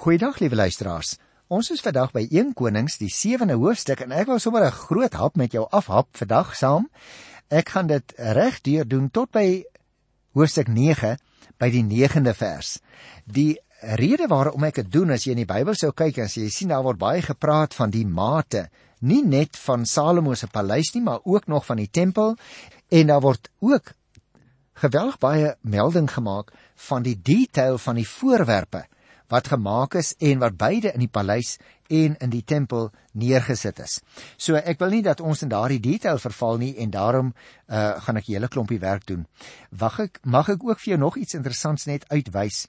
Goeiedag liewe luisteraars. Ons is vandag by 1 Konings, die 7de hoofstuk en ek wil sommer 'n groot hap met jou afhap vandag saam. Ek gaan dit regdeur doen tot by hoofstuk 9 by die 9de vers. Die rede waarom ek dit doen as jy in die Bybel sou kyk en jy sien daar word baie gepraat van die mate, nie net van Salomo se paleis nie, maar ook nog van die tempel en daar word ook geweldig baie melding gemaak van die detail van die voorwerpe wat gemaak is en wat beide in die paleis en in die tempel neergesit is. So ek wil nie dat ons in daardie detail verval nie en daarom uh, gaan ek 'n hele klompie werk doen. Wag ek mag ek ook vir jou nog iets interessants net uitwys.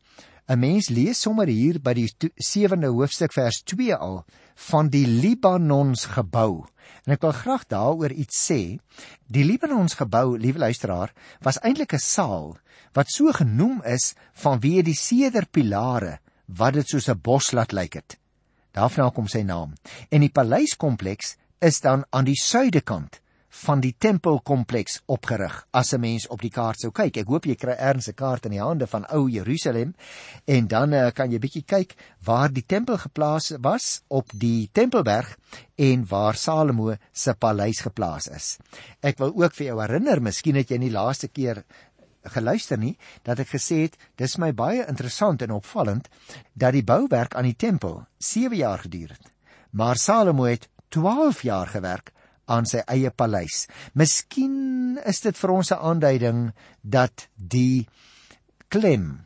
'n Mens lees sommer hier by die 7de hoofstuk vers 2 al van die Libanons gebou. En ek wil graag daaroor iets sê. Die Libanons gebou, liewe luisteraar, was eintlik 'n saal wat so genoem is vanweë die sederpilare wat dit soos 'n bos laat lyk het. Daarna kom sy naam. En die paleiskompleks is dan aan die suidekant van die tempelkompleks opgerig. As 'n mens op die kaart sou kyk, ek hoop jy kry erns 'n kaart in die hande van ou Jerusalem en dan uh, kan jy bietjie kyk waar die tempel geplaas was op die Tempelberg en waar Salomo se paleis geplaas is. Ek wil ook vir jou herinner, miskien het jy nie laaste keer geluister nie dat ek gesê het dis my baie interessant en opvallend dat die bouwerk aan die tempel 7 jaar geduur het. Maar Salomo het 12 jaar gewerk aan sy eie paleis. Miskien is dit vir ons 'n aanduiding dat die klem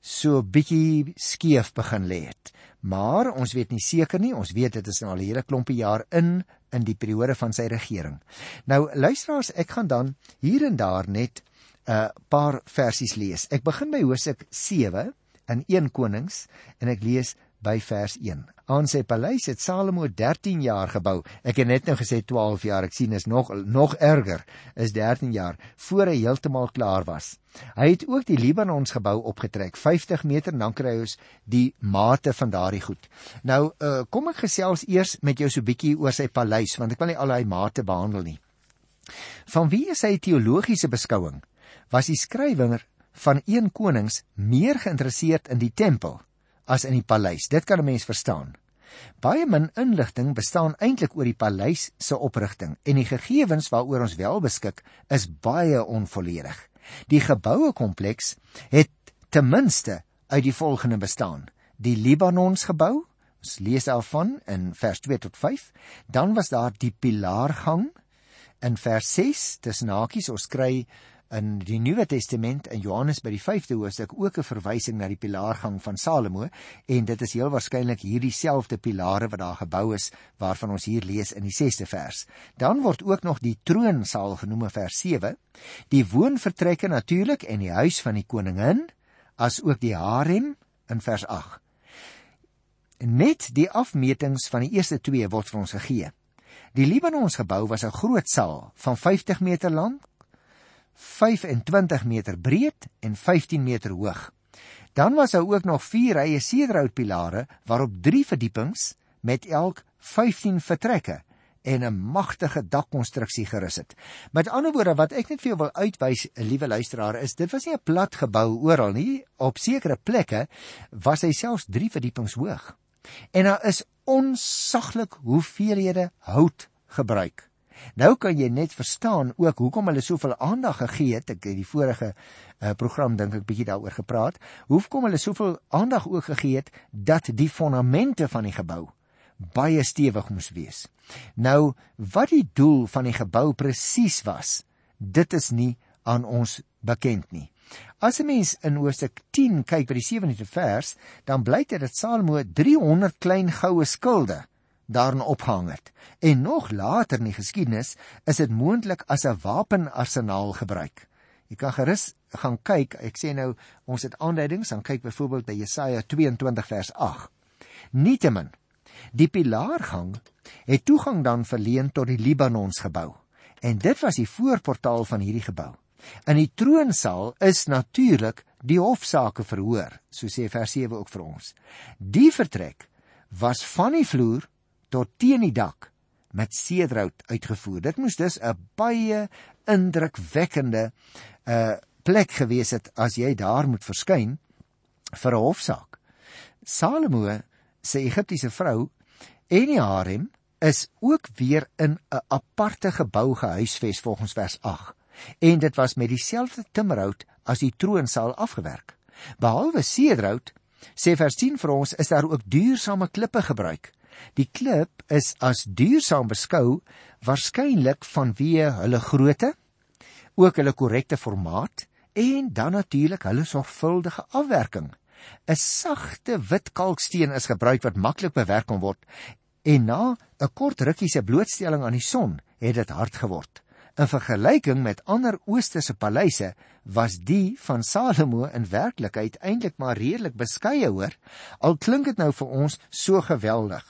so bietjie skeef begin lê het. Maar ons weet nie seker nie, ons weet dit is nou al 'n hele klompie jaar in in die periode van sy regering. Nou luisteraars, ek gaan dan hier en daar net uh, paar versies lees. Ek begin by Hosea 7 in 1 Konings en ek lees by vers 1. Aan sy paleis het Salomo 13 jaar gebou. Ek het net nou gesê 12 jaar. Ek sien is nog nog erger. Is 13 jaar voor hy heeltemal klaar was. Hy het ook die Libanons gebou opgetrek, 50 meter dan kry ons die mate van daardie goed. Nou, uh, kom ek gesels eers met jou so 'n bietjie oor sy paleis want ek wil nie al daai mate behandel nie. Van wie is hy teologiese beskouing? Was die skrywer van een konings meer geïnteresseerd in die tempel as in die paleis. Dit kan 'n mens verstaan. Baie min inligting bestaan eintlik oor die paleis se oprigting en die gegevens waaroor ons wel beskik is baie onvolledig. Die geboue kompleks het ten minste uit die volgende bestaan: die Libanons gebou, ons lees daarvan in vers 2 tot 5, dan was daar die pilaargang in vers 6 tussen hakies ons kry in die Nuwe Testament in Johannes by die 5de hoofstuk ook 'n verwysing na die pilaargang van Salomo en dit is heel waarskynlik hierdie selfde pilare wat daar gebou is waarvan ons hier lees in die 6de vers. Dan word ook nog die troonsaal genoem in vers 7, die woonvertrekke natuurlik en die huis van die koningin as ook die harem in vers 8. Net die afmetings van die eerste twee word vir ons gegee. Die Libanons gebou was 'n groot saal van 50 meter lank 25 meter breed en 15 meter hoog. Dan was daar ook nog vier rye sederhoutpilare waarop drie verdiepings met elk 15 vertrekke en 'n magtige dakkonstruksie gerus het. Met ander woorde wat ek net vir jou wil uitwys, liewe luisteraar, is dit was nie 'n plat gebou oral nie. Op sekere plekke was hy selfs 3 verdiepings hoog. En daar is onsaglik hoeveelhede hout gebruik Nou kan jy net verstaan ook hoekom hulle soveel aandag gegee het. Ek het die vorige uh, program dink ek bietjie daaroor gepraat. Hoekom hulle soveel aandag ook gegee het dat die fondamente van die gebou baie stewig moes wees. Nou wat die doel van die gebou presies was, dit is nie aan ons bekend nie. As 'n mens in Hoofstuk 10 kyk by die 17de vers, dan blyk dit dat Salomo 300 klein goue skilde daarin opgehang het. En nog later in die geskiedenis is dit moontlik as 'n wapenarsenaal gebruik. Jy kan gerus gaan kyk. Ek sê nou ons het aanduidings, dan kyk byvoorbeeld by Jesaja 22 vers 8. Nietemin, die pilaargang het toegang dan verleen tot die Libanons gebou. En dit was die voorportaal van hierdie gebou. In die troonsaal is natuurlik die hofsaake verhoor, so sê vers 7 ook vir ons. Die vertrek was van die vloer tot teen die dak met sederhout uitgevoer. Dit moes dus 'n baie indrukwekkende uh plek gewees het as jy daar moet verskyn vir 'n hofsaak. Salomo se Egiptiese vrou en die harem is ook weer in 'n aparte gebou gehuisves volgens vers 8 en dit was met dieselfde timmerhout as die troonsaal afgewerk. Behalwe seedraut sê vers 10 vir ons is daar ook duursame klippe gebruik. Die klip is as duursaam beskou waarskynlik vanweë hulle grootte, ook hulle korrekte formaat en dan natuurlik hulle sorgvuldige afwerking. 'n Sagte wit kalksteen is gebruik wat maklik bewerk kon word en na 'n kort rukkie se blootstelling aan die son het dit hard geword. In vergelyking met ander oosterse paleise was die van Salomo in werklikheid eintlik maar redelik beskeie hoor, al klink dit nou vir ons so geweldig.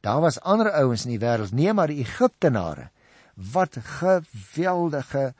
Daar was ander ouens in die wêreld, nee maar die Egiptenare wat geweldige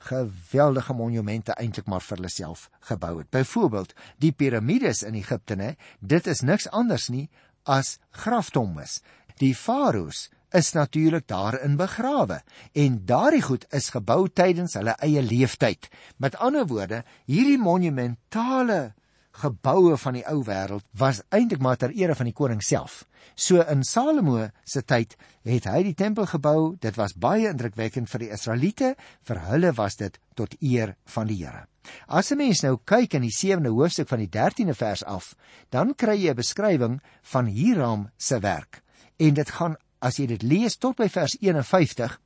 geweldige monumente eintlik maar vir hulle self gebou het. Byvoorbeeld, die piramides in Egipte, né, dit is niks anders nie as graftombes. Die farao's is natuurlik daarin begrawe en daardie goed is gebou tydens hulle eie leeftyd. Met ander woorde, hierdie monumentale geboue van die ou wêreld was eintlik maar ter ere van die koning self. So in Salomo se tyd het hy die tempel gebou. Dit was baie indrukwekkend vir die Israeliete, vir hulle was dit tot eer van die Here. As 'n mens nou kyk in die 7de hoofstuk van die 13de vers af, dan kry jy 'n beskrywing van Hiram se werk. En dit gaan as jy dit lees tot by vers 51,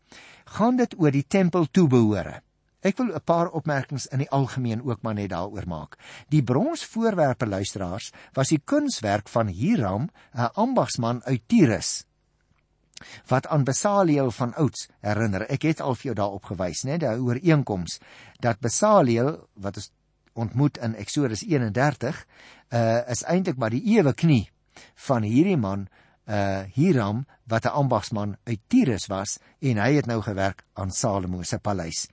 gaan dit oor die tempel toebehore. Ek wil 'n paar opmerkings in die algemeen ook maar net daaroor maak. Die bronsvoorwerpe luisteraars was die kunswerk van Hiram, 'n ambagsman uit Tyrus wat aan Besaliel van ouds herinner. Ek het al vir jou daarop gewys, né, daai ooreenkoms dat Besaliel wat ons ontmoet in Eksodus 31, uh is eintlik maar die ewe knie van hierdie man uh Hiram wat 'n ambagsman uit Tyrus was en hy het nou gewerk aan Salomo se paleis.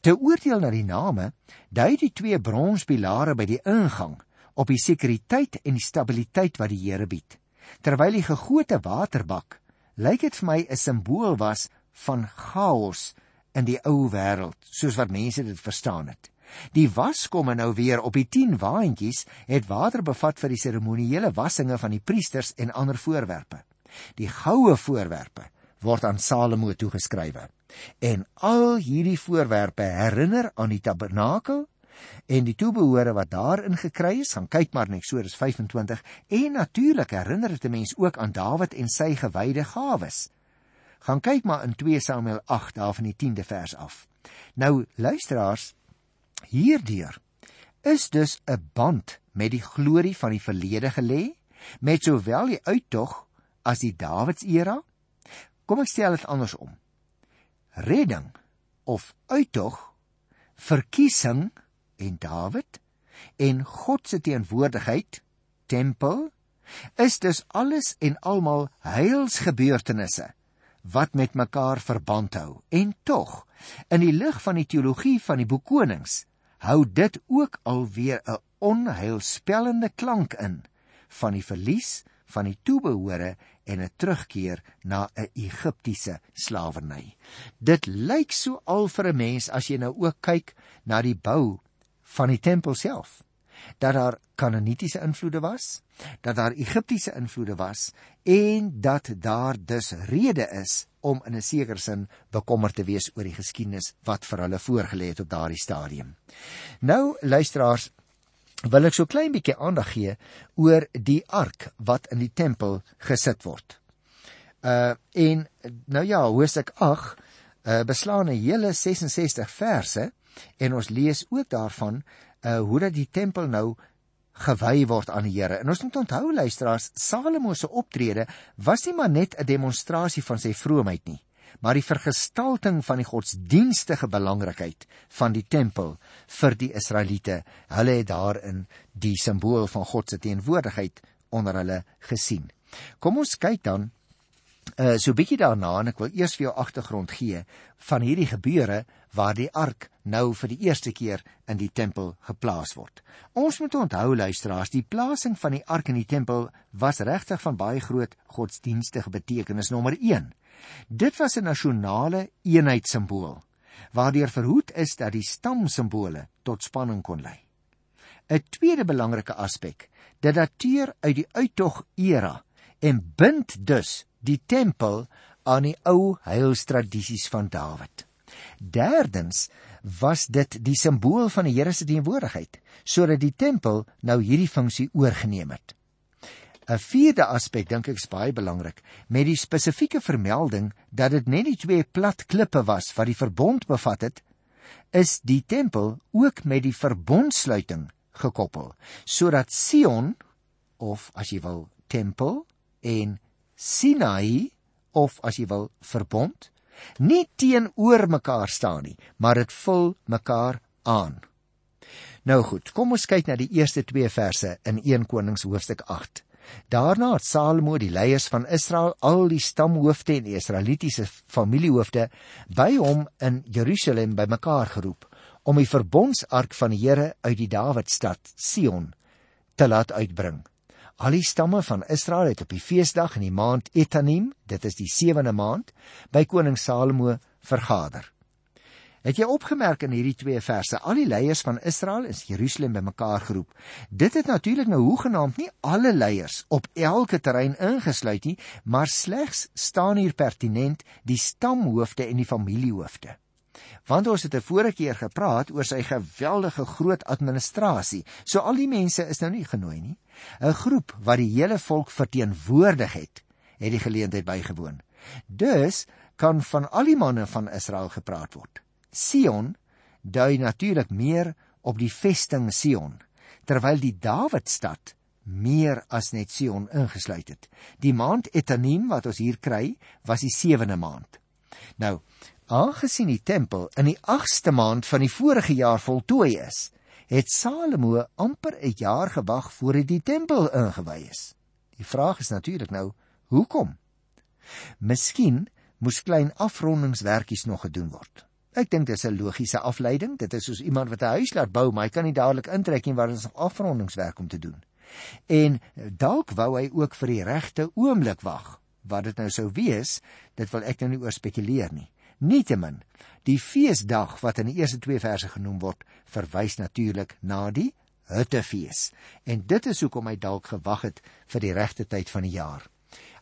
Te oordeel na die name, dui die twee bronspilare by die ingang op die sekuriteit en die stabiliteit wat die Here bied. Terwyl die gegote waterbak lyk dit vir my 'n simbool was van chaos in die ou wêreld, soos wat mense dit verstaan het. Die waskomme nou weer op die 10 waantjies het water bevat vir die seremonieele wassinge van die priesters en ander voorwerpe. Die goue voorwerpe word aan Salomo toegeskrywe. En al hierdie voorwerpe herinner aan die tabernakel en die toebehore wat daarin gekry is. Gaan kyk maar net Eksodus 25 en natuurlik herinner dit 'n mens ook aan Dawid en sy gewyde gawes. Gaan kyk maar in 2 Samuel 8 daar van die 10de vers af. Nou luisteraars, Hierdeur is dus 'n band met die glorie van die verlede gelê, met sowel die uittog as die Dawidsera. Kom ek stel dit andersom. Redding of uittog, verkiesing en Dawid en God se teenwoordigheid, tempel, is dus alles en almal heilsgebeurtenisse wat met mekaar verband hou. En tog, in die lig van die teologie van die boek Konings, hou dit ook alweer 'n onheilspellende klank in van die verlies van die toebehore en 'n terugkeer na 'n Egiptiese slawerny. Dit lyk so al vir 'n mens as jy nou ook kyk na die bou van die tempel self dat daar Kanaanitiese invloede was, dat daar Egiptiese invloede was en dat daar dus rede is om in 'n sekere sin bekommerd te wees oor die geskiedenis wat vir hulle voorgelê het op daardie stadium. Nou luisteraars, wil ek so klein bietjie aandag gee oor die ark wat in die tempel gesit word. Uh en nou ja, hoofstuk 8 uh beslaan 'n hele 66 verse en ons lees ook daarvan uh hoe dat die tempel nou gewy word aan die Here. En ons moet onthou luisteraars, Salomo se optrede was nie maar net 'n demonstrasie van sy vroomheid nie, maar die vergestalting van die godsdienstige belangrikheid van die tempel vir die Israeliete. Hulle het daarin die simbool van God se teenwoordigheid onder hulle gesien. Kom ons kyk dan uh so 'n bietjie daarna en ek wil eers vir jou agtergrond gee van hierdie gebeure waar die ark nou vir die eerste keer in die tempel geplaas word. Ons moet onthou luisteraars, die plasing van die ark in die tempel was regtig van baie groot godsdienstige betekenis nommer 1. Dit was 'n nasionale eenheidssimbool waardeur verhoed is dat die stamsimbole tot spanning kon lei. 'n tweede belangrike aspek. Dit dateer uit die uittog era en bind dus die tempel aan die ou heilstradisies van Dawid. Derdens was dit die simbool van die Here se teenwoordigheid, sodat die tempel nou hierdie funksie oorgeneem het. 'n Vierde aspek dink ek is baie belangrik, met die spesifieke vermelding dat dit net die twee plat klippe was wat die verbond bevat het, is die tempel ook met die verbondsluiting gekoppel, sodat Sion of as jy wil tempel en Sinai of as jy wil verbond nie teenoor mekaar staan nie, maar dit vul mekaar aan. Nou goed, kom ons kyk na die eerste 2 verse in 1 Konings hoofstuk 8. Daarna het Salomo die leiers van Israel, al die stamhoofde en die Israelitiese familiehoofde by hom in Jerusalem bymekaar geroep om die verbondsark van die Here uit die Dawidstad Sion te laat uitbring. Al die stamme van Israel het op die feesdag in die maand Etanim, dit is die 7de maand, by koning Salomo vergader. Het jy opgemerk in hierdie twee verse, al die leiers van Israel is Jerusalem bymekaar geroep. Dit het natuurlik nou hoegenaamd nie alle leiers op elke terrein ingesluit nie, maar slegs staan hier pertinent die stamhoofde en die familiehoofde. Want ons het 'n vorige keer gepraat oor sy geweldige groot administrasie. So al die mense is nou nie genooi nie. 'n Groep wat die hele volk verteenwoordig het, het die geleentheid bygewoon. Dus kan van al die manne van Israel gepraat word. Sion dui natuurlik meer op die vesting Sion, terwyl die Dawidstad meer as net Sion ingesluit het. Die maand Etanim wat ons hier kry, was die 7de maand. Nou, Aangesien die tempel in die 8ste maand van die vorige jaar voltooi is, het Salomo amper 'n jaar gewag voor hy die tempel ingewy is. Die vraag is natuurlik nou, hoekom? Miskien moes klein afrondingswerkies nog gedoen word. Ek dink dis 'n logiese afleiding. Dit is soos iemand wat 'n huis laat bou, maar hy kan nie dadelik intrek nie waar ons nog afrondingswerk om te doen. En dalk wou hy ook vir die regte oomblik wag. Wat dit nou sou wees, dit wil ek nou nie oor spekuleer nie. Nietemin, die feesdag wat in die eerste 2 verse genoem word, verwys natuurlik na die Hittefees. En dit is hoekom hy dalk gewag het vir die regte tyd van die jaar.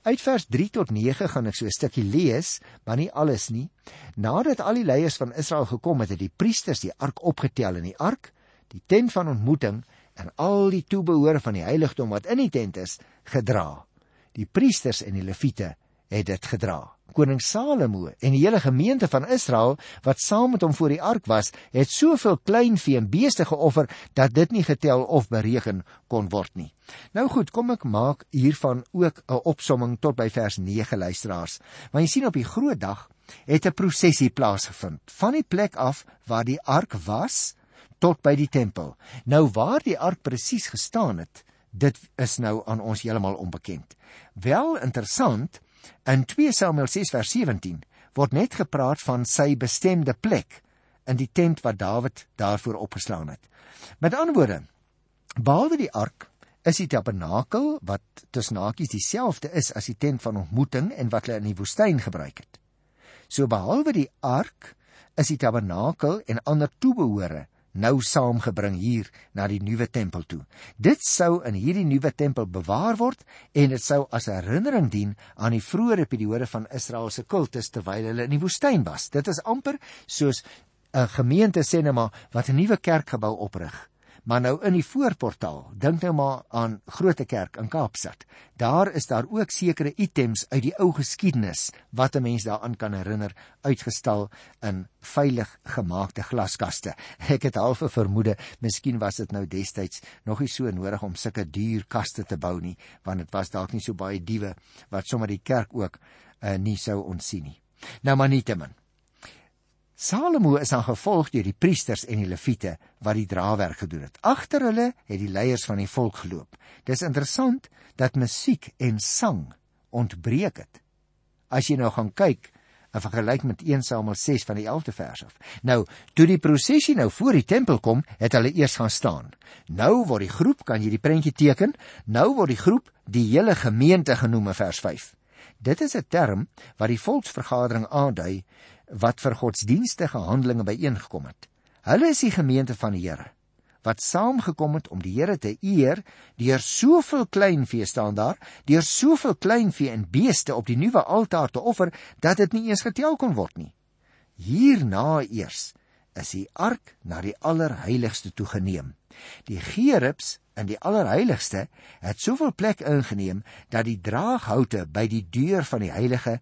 Uit vers 3 tot 9 gaan ek so 'n stukkie lees, maar nie alles nie. Nadat al die leiers van Israel gekom het, het die priesters die ark opgetel in die ark, die tent van ontmoeting en al die toebehore van die heiligdom wat in die tent is, gedra. Die priesters en die leviete het dit gedra. Koning Salomo en die hele gemeente van Israel wat saam met hom voor die ark was, het soveel kleinvee en beeste geoffer dat dit nie getel of bereken kon word nie. Nou goed, kom ek maak hiervan ook 'n opsomming tot by vers 9 luisteraars. Want jy sien op die groot dag het 'n prosesie plaasgevind van die plek af waar die ark was tot by die tempel. Nou waar die ark presies gestaan het, dit is nou aan ons heeltemal onbekend. Wel interessant In 2 Samuel 6 vers 17 word net gepraat van sy bestemde plek in die tent wat Dawid daarvoor opgeslaan het. Met ander woorde, behalwe die ark is die tabernakel wat tussen hakies dieselfde is as die tent van ontmoeting en wat hulle in die woestyn gebruik het. So behalwe die ark is die tabernakel en ander toebehore nou saamgebring hier na die nuwe tempel toe. Dit sou in hierdie nuwe tempel bewaar word en dit sou as herinnering dien aan die vroeë periode van Israel se kultus terwyl hulle in die woestyn was. Dit is amper soos 'n gemeente sê net maar wat 'n nuwe kerkgebou oprig. Maar nou in die voorportaal, dink nou maar aan Grote Kerk in Kaapstad. Daar is daar ook sekere items uit die ou geskiedenis wat 'n mens daaraan kan herinner, uitgestal in veilig gemaakte glaskaste. Ek het half 'n vermoede, miskien was dit nou destyds nog nie so nodig om sulke duur kaste te bou nie, want dit was dalk nie so baie diewe wat sommer die kerk ook uh, nie sou ontsien nie. Nou maar nietemin. Salomo is aan gevolg deur die priesters en die leviete wat die drawerk gedoen het. Agter hulle het die leiers van die volk geloop. Dis interessant dat musiek en sang ontbreek het. As jy nou gaan kyk in vergelyking met 1 Samuel 6 van die 11de vers af. Nou, toe die prosesie nou voor die tempel kom, het hulle eers gaan staan. Nou word die groep, kan jy die prentjie teken? Nou word die groep die hele gemeente genoem in vers 5. Dit is 'n term wat die volksvergadering aandui wat vir godsdienstige handelinge byeengekom het. Hulle is die gemeente van die Here wat saamgekom het om die Here te eer deur soveel kleinvee staan daar, deur soveel kleinvee en beeste op die nuwe altaar te offer dat dit nie eens getel kon word nie. Hierna eers is die ark na die allerheiligste toe geneem. Die gerubs in die allerheiligste het soveel plek ingeneem dat die draaghoute by die deur van die heilige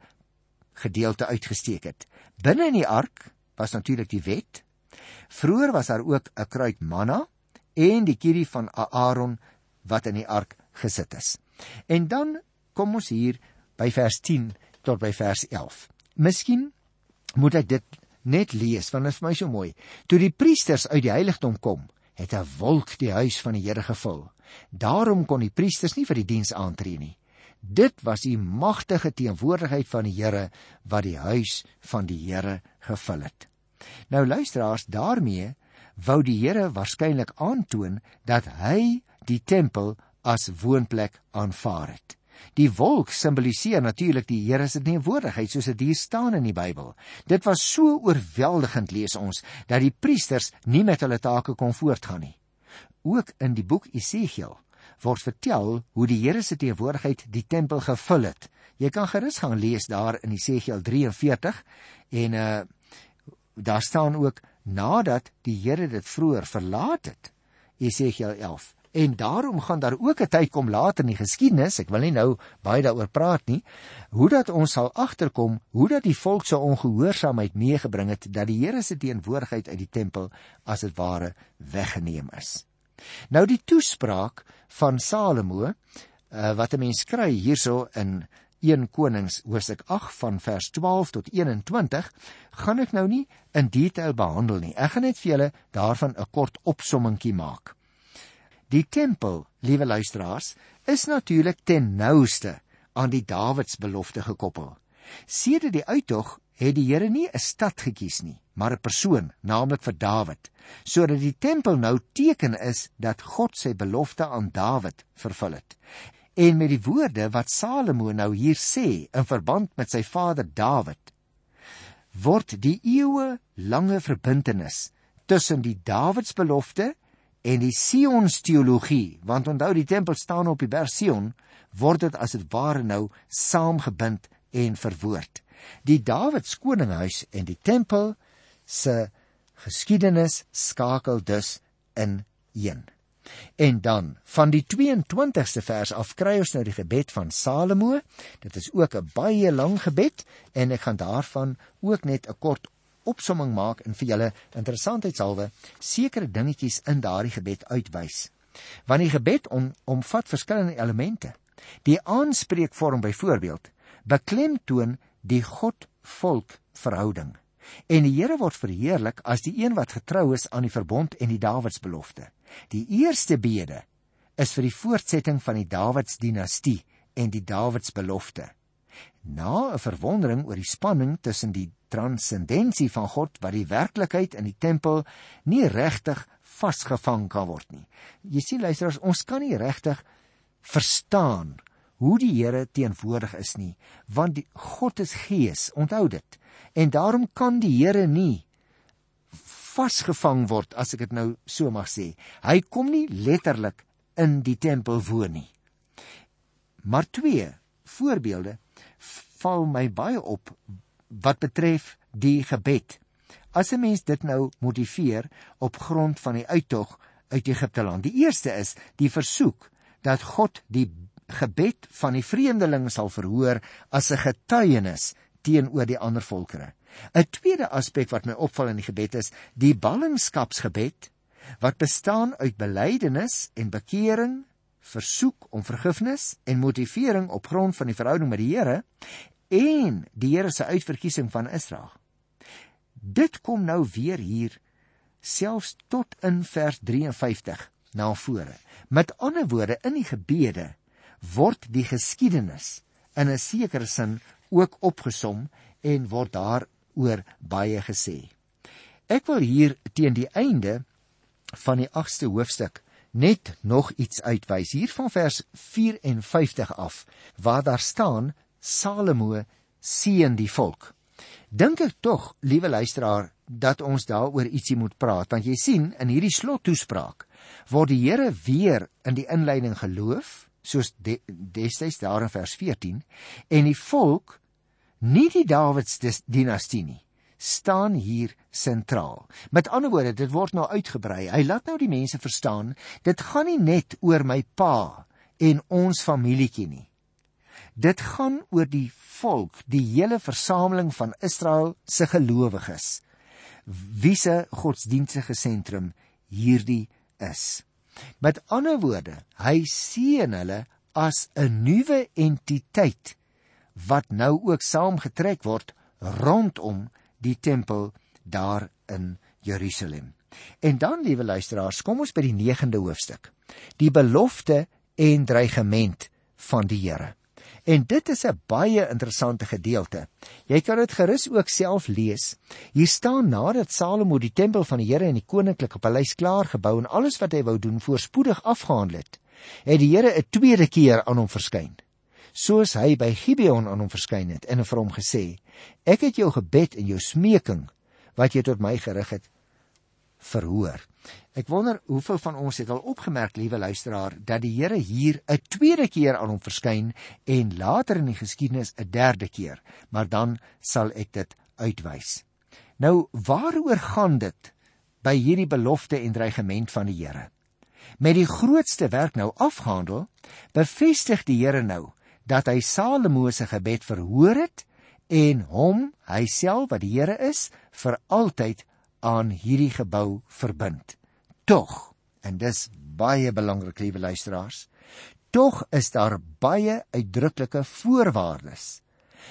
gedeelte uitgesteek het. Binne in die ark was natuurlik die wet. Vroer was daar ook 'n kruik manna en die kierie van Aaron wat in die ark gesit is. En dan kom ons hier by vers 10 tot by vers 11. Miskien moet ek dit net lees want dit is vir my so mooi. Toe die priesters uit die heiligdom kom, het 'n wolk die huis van die Here gevul. Daarom kon die priesters nie vir die diens aantree nie. Dit was die magtige teenwoordigheid van die Here wat die huis van die Here gevul het. Nou luisteraars, daarmee wou die Here waarskynlik aantoon dat hy die tempel as woonplek aanvaar het. Die wolk simboliseer natuurlik die Here se teenwoordigheid soos dit hier staan in die Bybel. Dit was so oorweldigend lees ons dat die priesters nie met hulle take kon voortgaan nie. Ook in die boek Esegiel word vertel hoe die Here se teenwoordigheid die tempel gevul het. Jy kan gerus gaan lees daar in Esegiel 43 en uh daar staan ook nadat die Here dit vroeër verlaat het. Esegiel 11 En daarom gaan daar ook 'n tyd kom later in die geskiedenis, ek wil nie nou baie daaroor praat nie, hoe dat ons sal agterkom hoe dat die volk se ongehoorsaamheid meegebring het dat die Here se teenwoordigheid uit die tempel as dit ware weggeneem is. Nou die toespraak van Salomo uh, wat 'n mens kry hierso in 1 Konings hoofstuk 8 van vers 12 tot 21 gaan ek nou nie in detail behandel nie. Ek gaan net vir julle daarvan 'n kort opsommingkie maak. Die tempel, liewe luisteraars, is natuurlik ten nouste aan die Dawidsbelofte gekoppel. Sedert die uittog het die Here nie 'n stad gekies nie, maar 'n persoon, naamlik vir Dawid, sodat die tempel nou teken is dat God sy belofte aan Dawid vervul het. En met die woorde wat Salomo nou hier sê in verband met sy vader Dawid, word die eeue lange verbintenis tussen die Dawidsbelofte en die Sions teologie, want onthou die tempel staan op die berg Sion, word dit as dit ware nou saamgebind en verwoord. Die Dawid koninghuis en die tempel se geskiedenis skakel dus in een. En dan van die 22ste vers af kry ons nou die gebed van Salomo. Dit is ook 'n baie lang gebed en ek gaan daarvan ook net 'n kort opsomming maak en vir julle interessantheidshalwe sekere dingetjies in daardie gebed uitwys. Want die gebed om, omvat verskillende elemente. Die aanspreekvorm byvoorbeeld beklemtoon die God-volk verhouding. En die Here word verheerlik as die een wat getrou is aan die verbond en die Dawidsbelofte. Die eerste bede is vir die voortsetting van die Dawidsdinastie en die Dawidsbelofte. Na 'n verwondering oor die spanning tussen die transcendensie van God wat die werklikheid in die tempel nie regtig vasgevang kan word nie. Jy sien luisteraars, ons kan nie regtig verstaan hoe die Here teenwoordig is nie, want die God is gees, onthou dit. En daarom kan die Here nie vasgevang word as ek dit nou so mag sê. Hy kom nie letterlik in die tempel woon nie. Maar twee voorbeelde val my baie op wat betref die gebed. As 'n mens dit nou motiveer op grond van die uittog uit Egipte land. Die eerste is die versoek dat God die gebed van die vreemdelinge sal verhoor as 'n getuienis teenoor die ander volkere. 'n Tweede aspek wat my opval in die gebed is die ballingskapsgebed wat bestaan uit belydenis en bekering, versoek om vergifnis en motivering op grond van die verhouding met die Here en die Here se uitverkiesing van Israel. Dit kom nou weer hier selfs tot in vers 53 na vore. Met ander woorde in die gebede word die geskiedenis in 'n sekere sin ook opgesom en word daaroor baie gesê. Ek wil hier teen die einde van die 8ste hoofstuk net nog iets uitwys hier van vers 54 af waar daar staan Salomo seën die volk. Dink ek tog, liewe luisteraar, dat ons daaroor ietsie moet praat want jy sien in hierdie slottoespraak word die Here weer in die inleiding geloof soos de, destyds daar in vers 14 en die volk nie die Dawids dinastie nie staan hier sentraal. Met ander woorde, dit word nou uitgebrei. Hy laat nou die mense verstaan, dit gaan nie net oor my pa en ons familietjie nie. Dit gaan oor die volk, die hele versameling van Israel se gelowiges. Wie se godsdienstige sentrum hierdie is. Met ander woorde, hy sien hulle as 'n nuwe entiteit wat nou ook saamgetrek word rondom die tempel daar in Jerusalem. En dan, liewe luisteraars, kom ons by die 9de hoofstuk. Die belofte en dreigement van die Here. En dit is 'n baie interessante gedeelte. Jy kan dit gerus ook self lees. Hier staan nadat Salomo die tempel van die Here en die koninklike paleis klaar gebou en alles wat hy wou doen voorspoedig afgehandel het, het die Here 'n tweede keer aan hom verskyn soos hy by Gibeon aan hom verskyn het en vir hom gesê: "Ek het jou gebed en jou smeking wat jy tot my gerig het verhoor." Ek wonder hoeveel van ons het al opgemerk, liewe luisteraar, dat die Here hier 'n tweede keer aan hom verskyn en later in die geskiedenis 'n derde keer, maar dan sal ek dit uitwys. Nou, waaroor gaan dit by hierdie belofte en dreigement van die Here? Met die grootste werk nou afgehandel, bevestig die Here nou dat hy Salomo se gebed verhoor het en hom, hy self wat die Here is, vir altyd aan hierdie gebou verbind. Tog, en dis baie belangrik, liewe luisteraars, tog is daar baie uitdruklike voorwaardes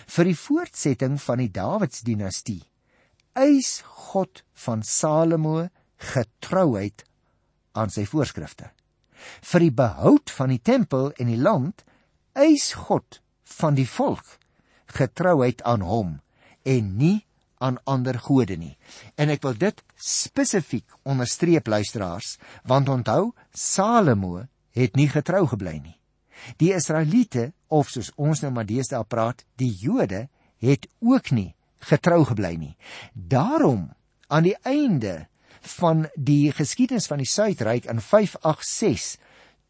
vir die voortsetting van die Dawidsdinastie. Eis God van Salomo getrouheid aan sy voorskrifte. Vir die behoud van die tempel en die land eis God van die volk getrouheid aan hom en nie aan ander gode nie. En ek wil dit spesifiek onderstreep luisteraars, want onthou Salomo het nie getrou gebly nie. Die Israeliete of soos ons nou maar deesdae praat, die Jode het ook nie getrou gebly nie. Daarom aan die einde van die geskiedenis van die Suidryk in 586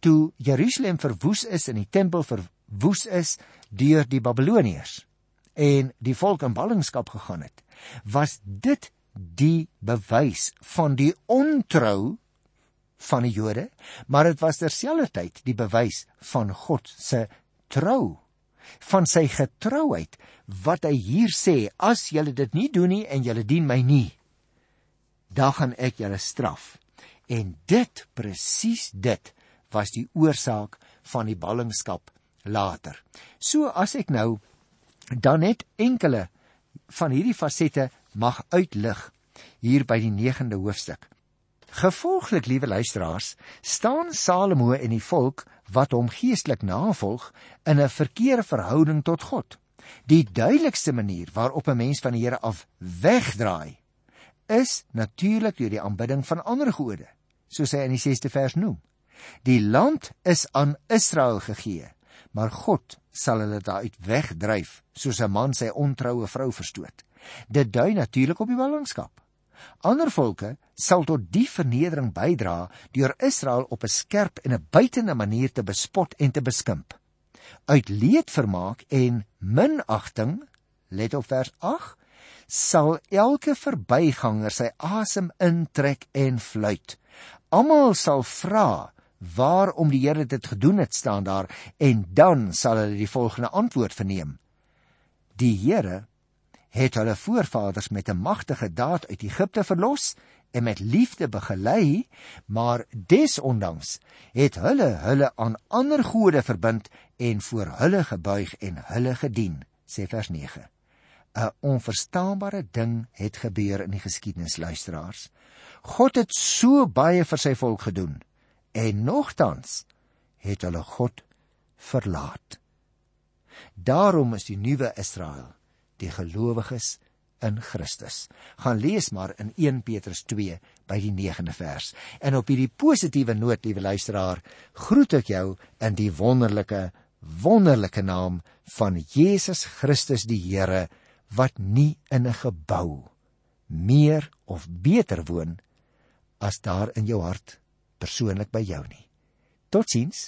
toe Jerusalem verwoes is en die tempel verwoes is deur die Babiloniërs en die volk in ballingskap gegaan het, was dit die bewys van die ontrou van die Jode, maar dit was terselfdertyd die bewys van God se trou, van sy getrouheid wat hy hier sê, as julle dit nie doen nie en julle dien my nie, dan gaan ek julle straf. En dit presies dit was die oorsaak van die ballingskap later. So as ek nou dan net enkele van hierdie fasette mag uitlig hier by die 9de hoofstuk. Gevolglik, liewe luisteraars, staan Salomo en die volk wat hom geestelik navolg in 'n verkeerde verhouding tot God. Die duidelikste manier waarop 'n mens van die Here af wegdraai, is natuurlik deur die aanbidding van ander gode, soos hy in die 6de vers noem. Die land is aan Israel gegee, maar God sal hulle daaruit wegdryf, soos 'n man sy ontroue vrou verstoot. Dit dui natuurlik op die ballingskap. Ander volke sal tot die vernedering bydra deur Israel op 'n skerp en 'n buitende manier te bespot en te beskimp. Uit leedvermaak en minagting, let op vers 8, sal elke verbyganger sy asem intrek en fluit. Almal sal vra waarom die Here dit gedoen het staan daar en dan sal hulle die volgende antwoord verneem. Die Here het hulle voorvaders met 'n magtige daad uit Egipte verlos en met liefde begelei, maar desondanks het hulle hulle aan ander gode verbind en voor hulle gebuig en hulle gedien, sê vers 9. 'n Onverstaanbare ding het gebeur in die geskiedenis luisteraars. God het so baie vir sy volk gedoen en nogtans het hulle God verlaat. Daarom is die nuwe Israel die gelowiges in Christus. Gaan lees maar in 1 Petrus 2 by die 9de vers. En op hierdie positiewe noot, liewe luisteraar, groet ek jou in die wonderlike wonderlike naam van Jesus Christus die Here wat nie in 'n gebou meer of beter woon as daar in jou hart persoonlik by jou nie. Totsiens.